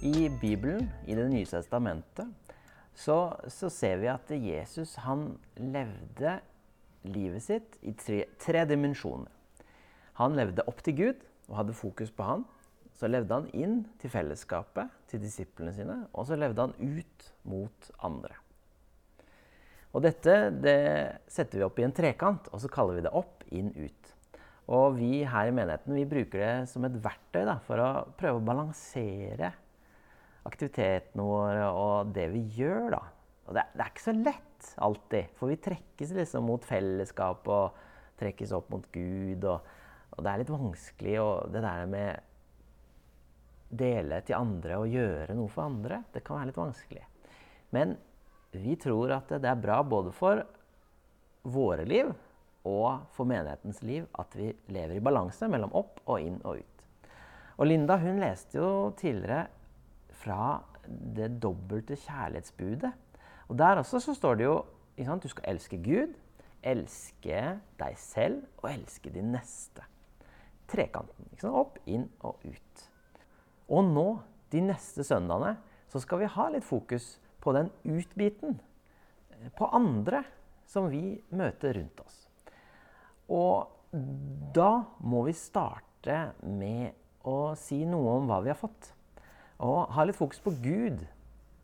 I Bibelen, i Det nye testamentet, så, så ser vi at Jesus han levde livet sitt i tre, tre dimensjoner. Han levde opp til Gud og hadde fokus på han. Så levde han inn til fellesskapet, til disiplene sine, og så levde han ut mot andre. Og dette det setter vi opp i en trekant, og så kaller vi det opp, inn, ut. Og vi her i menigheten vi bruker det som et verktøy da, for å prøve å balansere aktivitetene våre og det vi gjør, da. Og det, det, er ikke så lett alltid, for vi trekkes liksom mot fellesskap og trekkes opp mot Gud. Og, og det er litt vanskelig og det der med dele til andre og gjøre noe for andre, det kan være litt vanskelig. Men vi tror at det er bra både for våre liv og for menighetens liv at vi lever i balanse mellom opp og inn og ut. Og Linda hun leste jo tidligere fra det dobbelte kjærlighetsbudet. Og Der også så står det jo du skal elske Gud, elske deg selv og elske din neste. Trekanten. Opp, inn og ut. Og nå, de neste søndagene, så skal vi ha litt fokus på den utbiten. På andre som vi møter rundt oss. Og da må vi starte med å si noe om hva vi har fått. Og ha litt fokus på Gud.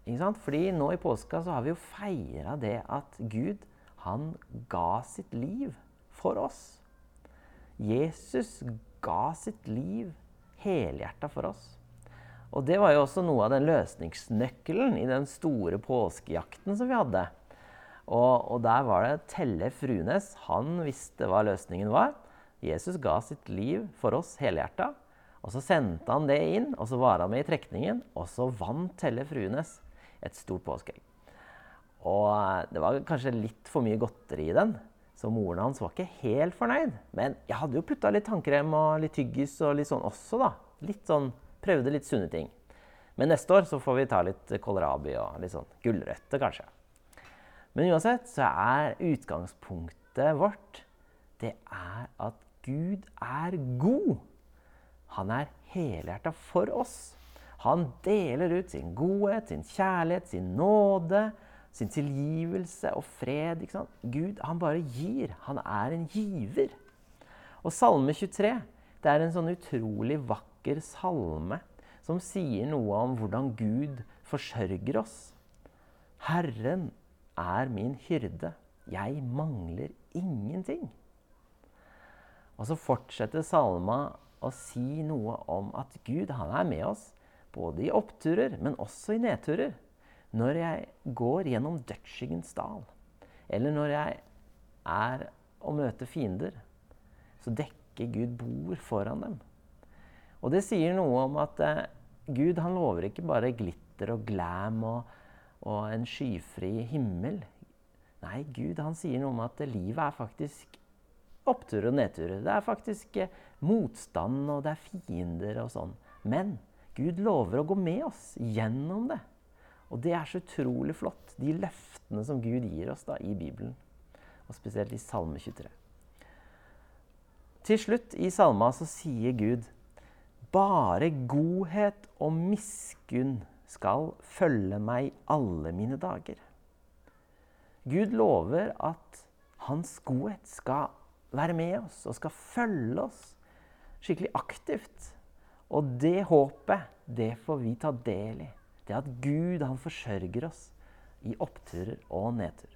Ikke sant? Fordi nå i påska så har vi jo feira det at Gud, han ga sitt liv for oss. Jesus ga sitt liv helhjerta for oss. Og det var jo også noe av den løsningsnøkkelen i den store påskejakten som vi hadde. Og, og der var det Telle Frunes. Han visste hva løsningen var. Jesus ga sitt liv for oss helhjerta. Og Så sendte han det inn, og så var han med i trekningen. Og så vant Telle Fruenes et stort påskeegg. Og eh, det var kanskje litt for mye godteri i den, så moren hans var ikke helt fornøyd. Men jeg hadde jo putta litt tannkrem og litt tyggis og litt sånn også, da. Litt sånn, Prøvde litt sunne ting. Men neste år så får vi ta litt kålrabi og litt sånn gulrøtter, kanskje. Men uansett så er utgangspunktet vårt det er at Gud er god. Han er helhjerta for oss. Han deler ut sin godhet, sin kjærlighet, sin nåde, sin tilgivelse og fred. Gud, han bare gir. Han er en giver. Og Salme 23 det er en sånn utrolig vakker salme som sier noe om hvordan Gud forsørger oss. Herren er min hyrde. Jeg mangler ingenting. Og så fortsetter salma å si noe om at Gud han er med oss både i oppturer, men også i nedturer. Når jeg går gjennom dødsskyggens dal, eller når jeg er og møter fiender, så dekker Gud bord foran dem. Og det sier noe om at eh, Gud han lover ikke bare glitter og glam og, og en skyfri himmel. Nei, Gud han sier noe om at livet er faktisk oppturer og nedturer. Det er faktisk eh, motstand, og det er fiender og sånn. Men Gud lover å gå med oss gjennom det. Og det er så utrolig flott, de løftene som Gud gir oss da i Bibelen. Og spesielt i Salme 23. Til slutt i salma så sier Gud bare godhet og miskunn skal følge meg alle mine dager. Gud lover at hans godhet skal være med oss og skal følge oss skikkelig aktivt. Og det håpet, det får vi ta del i. Det at Gud han forsørger oss i oppturer og nedturer.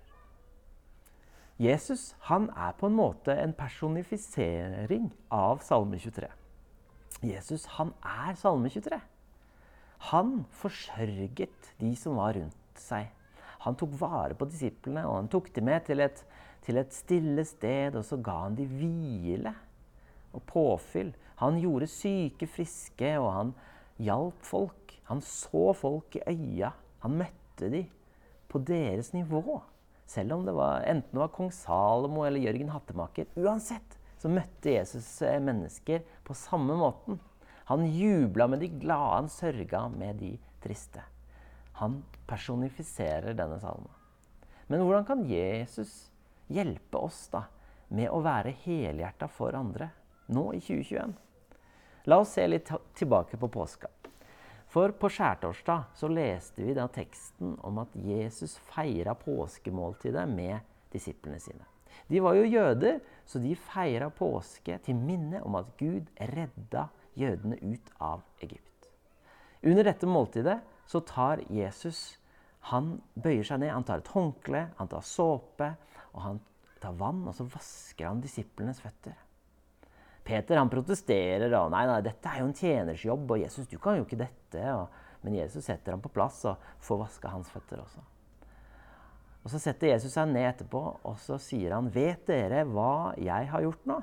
Jesus han er på en måte en personifisering av Salme 23. Jesus han er Salme 23. Han forsørget de som var rundt seg. Han tok vare på disiplene, og han tok dem med til et til et stille sted, og så ga han de hvile og påfyll. Han gjorde syke friske, og han hjalp folk. Han så folk i øya. Han møtte de på deres nivå. Selv om det var, enten det var kong Salomo eller Jørgen Hattemaker. Uansett så møtte Jesus eh, mennesker på samme måten. Han jubla med de glade, han sørga med de triste. Han personifiserer denne salmen. Men hvordan kan Jesus hjelpe oss da med å være helhjerta for andre nå i 2021. La oss se litt tilbake på påska. For på skjærtorsdag så leste vi da teksten om at Jesus feira påskemåltidet med disiplene sine. De var jo jøder, så de feira påske til minne om at Gud redda jødene ut av Egypt. Under dette måltidet så tar Jesus han bøyer seg ned, han tar et håndkle, han tar såpe, og han tar vann, og så vasker han disiplenes føtter. Peter han protesterer og nei, nei, dette er jo en tjeners jobb, og Jesus, du kan jo ikke dette. Og, men Jesus setter ham på plass og får vaska hans føtter også. Og Så setter Jesus seg ned etterpå og så sier han, vet dere hva jeg har gjort nå?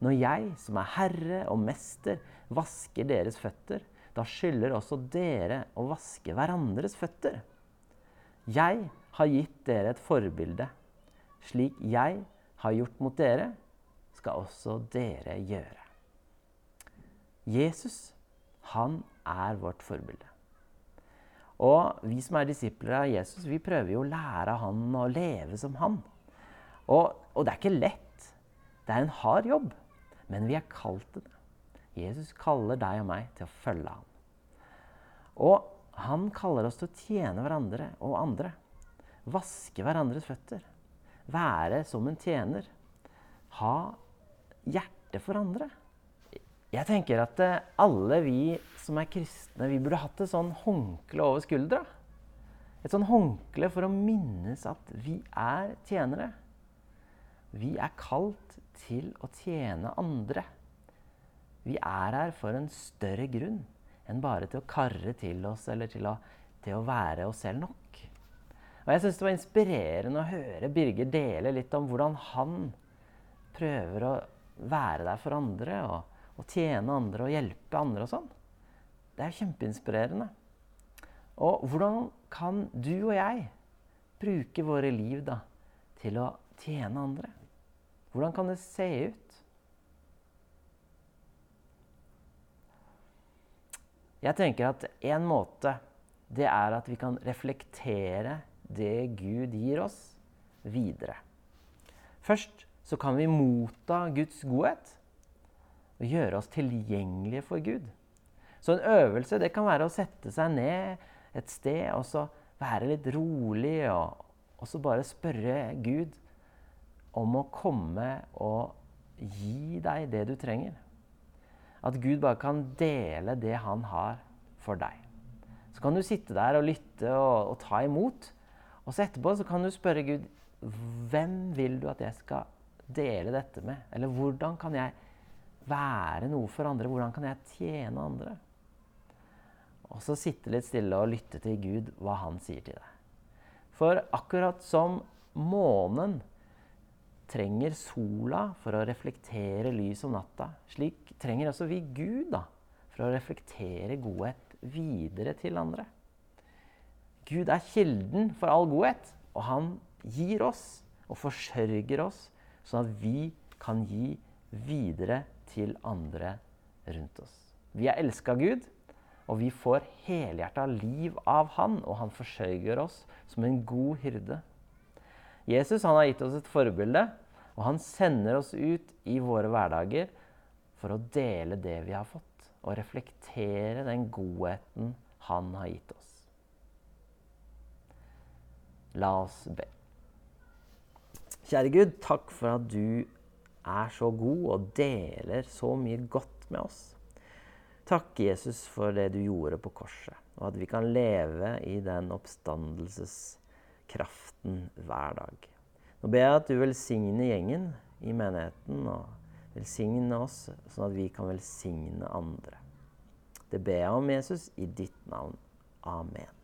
Når jeg, som er herre og mester, vasker deres føtter, da skylder også dere å vaske hverandres føtter. Jeg har gitt dere et forbilde. Slik jeg har gjort mot dere, skal også dere gjøre. Jesus, han er vårt forbilde. Og vi som er disipler av Jesus, vi prøver jo å lære han å leve som han. Og, og, det er ikke lett. Det er en hard jobb. Men vi er kalt til det. Jesus kaller deg og meg til å følge ham. Og han kaller oss til å tjene hverandre og andre. Vaske hverandres føtter. Være som en tjener. Ha hjerte for andre. Jeg tenker at eh, alle vi som er kristne, vi burde hatt et sånn håndkle over skuldra. Et sånn håndkle for å minnes at vi er tjenere. Vi er kalt til å tjene andre. Vi er her for en større grunn enn bare til å karre til oss eller til å, til å være oss selv nok. Og Jeg syns det var inspirerende å høre Birger dele litt om hvordan han prøver å være der for andre og, og tjene andre og hjelpe andre og sånn. Det er kjempeinspirerende. Og hvordan kan du og jeg bruke våre liv da, til å tjene andre? Hvordan kan det se ut? Jeg tenker at en måte det er at vi kan reflektere det Gud gir oss, videre. Først så kan vi motta Guds godhet og gjøre oss tilgjengelige for Gud. Så en øvelse det kan være å sette seg ned et sted og så være litt rolig og, og så bare spørre Gud om å komme og gi deg det du trenger. At Gud bare kan dele det han har for deg. Så kan du sitte der og lytte og, og ta imot. Og så etterpå så kan du spørre Gud hvem vil du at jeg skal dele dette med? Eller hvordan kan jeg være noe for andre? Hvordan kan jeg tjene andre? Og så sitte litt stille og lytte til Gud, hva han sier til deg. For akkurat som månen trenger sola for å reflektere lys om natta, slik trenger også vi Gud da, for å reflektere godhet videre til andre. Gud er kilden for all godhet, og han gir oss og forsørger oss, sånn at vi kan gi videre til andre rundt oss. Vi er elska Gud, og vi får helhjerta liv av Han, og han forsørger oss som en god hyrde. Jesus han har gitt oss et forbilde, og han sender oss ut i våre hverdager for å dele det vi har fått, og reflektere den godheten han har gitt oss. La oss be. Kjære Gud, takk for at du er så god og deler så mye godt med oss. Takk, Jesus, for det du gjorde på korset, og at vi kan leve i den oppstandelseskraften hver dag. Nå ber jeg at du velsigner gjengen i menigheten, og velsigne oss, sånn at vi kan velsigne andre. Det ber jeg om, Jesus, i ditt navn. Amen.